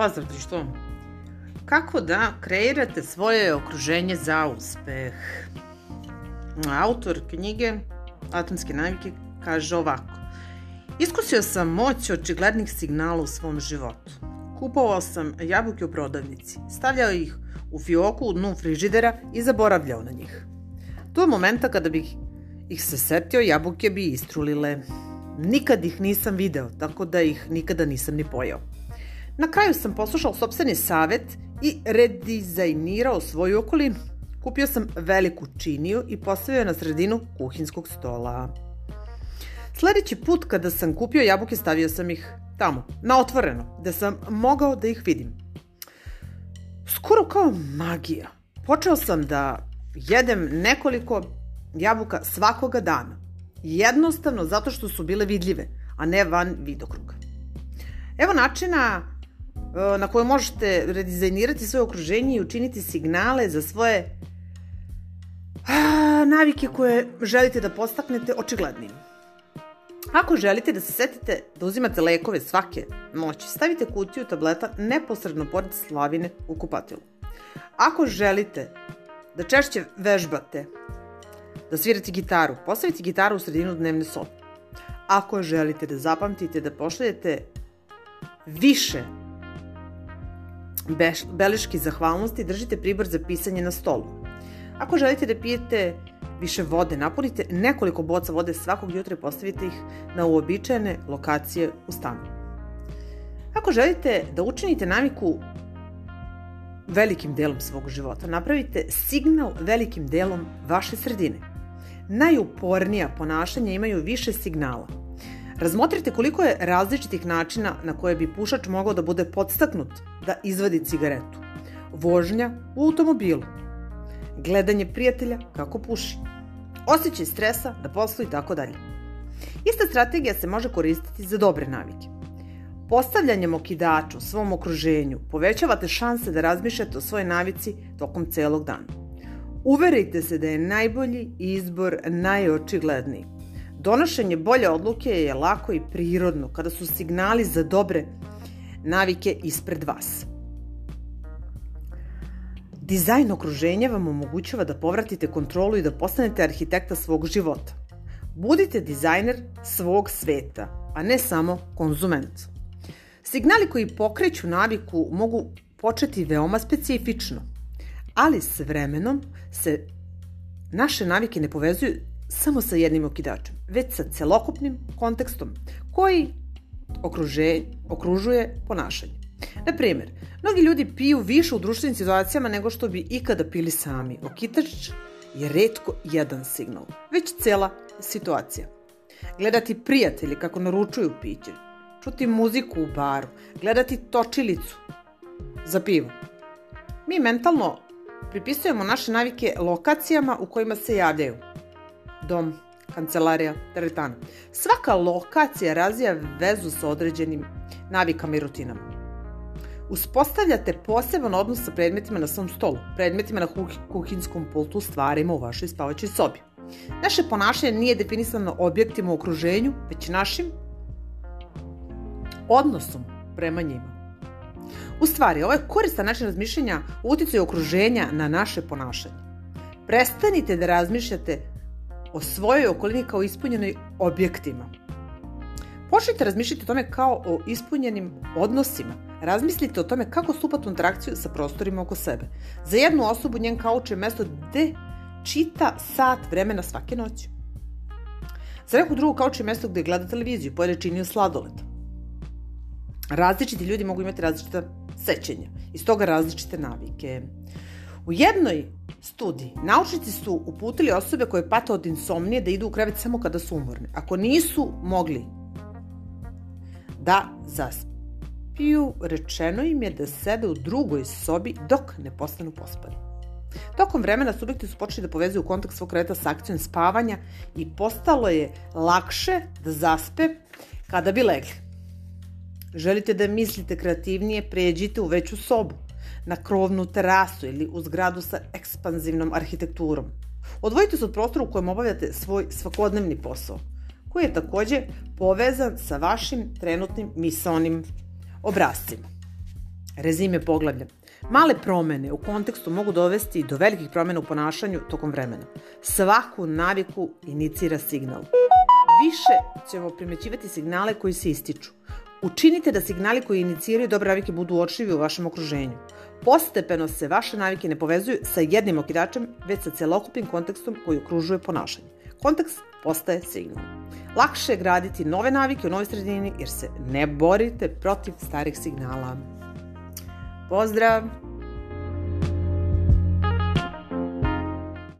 Pozdrav društvo. Kako da kreirate svoje okruženje za uspeh? Autor knjige Atomske navike kaže ovako. Iskusio sam moć očiglednih signala u svom životu. Kupovao sam jabuke u prodavnici, stavljao ih u fioku u dnu frižidera i zaboravljao na njih. Do momenta kada bih ih se setio, jabuke bi istrulile. Nikad ih nisam video, tako da ih nikada nisam ni pojao. Na kraju sam poslušao sobstveni savet i redizajnirao svoju okolinu. Kupio sam veliku činiju i postavio na sredinu kuhinskog stola. Sledeći put kada sam kupio jabuke stavio sam ih tamo, na otvoreno, da sam mogao da ih vidim. Skoro kao magija. Počeo sam da jedem nekoliko jabuka svakoga dana. Jednostavno zato što su bile vidljive, a ne van vidokruga. Evo načina na koje možete redizajnirati svoje okruženje i učiniti signale za svoje navike koje želite da postaknete očiglednim. Ako želite da se setite da uzimate lekove svake noći, stavite kutiju tableta neposredno pored slavine u kupatilu. Ako želite da češće vežbate, da svirate gitaru, postavite gitaru u sredinu dnevne sobe. Ako želite da zapamtite da pošaljete više beleški zahvalnosti, držite pribor za pisanje na stolu. Ako želite da pijete više vode, napunite nekoliko boca vode svakog jutra i postavite ih na uobičajene lokacije u stanu. Ako želite da učinite naviku velikim delom svog života, napravite signal velikim delom vaše sredine. Najupornija ponašanja imaju više signala. Razmotrite koliko je različitih načina na koje bi pušač mogao da bude podstaknut da izvadi cigaretu. Vožnja u automobilu, gledanje prijatelja kako puši, osjećaj stresa da poslu i tako dalje. Ista strategija se može koristiti za dobre navike. Postavljanjem okidača u svom okruženju povećavate šanse da razmišljate o svojoj navici tokom celog dana. Uverite se da je najbolji izbor najočigledniji. Donošenje bolje odluke je lako i prirodno kada su signali za dobre navike ispred vas. Dizajn okruženja vam omogućava da povratite kontrolu i da postanete arhitekta svog života. Budite dizajner svog sveta, a ne samo konzument. Signali koji pokreću naviku mogu početi veoma specifično, ali s vremenom se naše navike ne povezuju samo sa jednim okidačem, već sa celokupnim kontekstom koji okruže, okružuje ponašanje. Na primer, mnogi ljudi piju više u društvenim situacijama nego što bi ikada pili sami. Okitač je redko jedan signal, već cela situacija. Gledati prijatelji kako naručuju piće, čuti muziku u baru, gledati točilicu za pivo. Mi mentalno pripisujemo naše navike lokacijama u kojima se javljaju. Dom, kancelarija, teretana. Svaka lokacija razvija vezu sa određenim navikama i rutinama. Uspostavljate poseban odnos sa predmetima na svom stolu, predmetima na kuhinskom pultu, stvarima u vašoj spavaćoj sobi. Naše ponašanje nije definisano objektima u okruženju, već našim odnosom prema njima. U stvari, ovo je koristan način razmišljanja uticaju okruženja na naše ponašanje. Prestanite da razmišljate o svojoj okolini kao ispunjenoj objektima. Počnite razmišljati o tome kao o ispunjenim odnosima, Razmislite o tome kako stupati u interakciju sa prostorima oko sebe. Za jednu osobu njen kauč je mesto gde čita sat vremena svake noći. Za neku drugu kauč je mesto gde gleda televiziju, pojede činiju sladoled. Različiti ljudi mogu imati različita sećenja, iz toga različite navike. U jednoj studiji naučnici su uputili osobe koje pate od insomnije da idu u krevet samo kada su umorne. Ako nisu mogli da zaspe terapiju, rečeno im je da sede u drugoj sobi dok ne postanu pospani. Tokom vremena subjekti su počeli da povezuju kontakt svog kreta sa akcijom spavanja i postalo je lakše da zaspe kada bi legli. Želite da mislite kreativnije, pređite u veću sobu, na krovnu terasu ili u zgradu sa ekspanzivnom arhitekturom. Odvojite se od prostora u kojem obavljate svoj svakodnevni posao, koji je takođe povezan sa vašim trenutnim misalnim obrazcima. Rezime poglavlja. Male promene u kontekstu mogu dovesti do velikih promena u ponašanju tokom vremena. Svaku naviku inicira signal. Više ćemo primećivati signale koji se ističu. Učinite da signali koji iniciraju dobre navike budu uočljivi u vašem okruženju. Postepeno se vaše navike ne povezuju sa jednim okidačem, već sa celokupnim kontekstom koji okružuje ponašanje. Kontekst postaje signal. Lakše je graditi nove navike u novoj sredini jer se ne borite protiv starih signala. Pozdrav!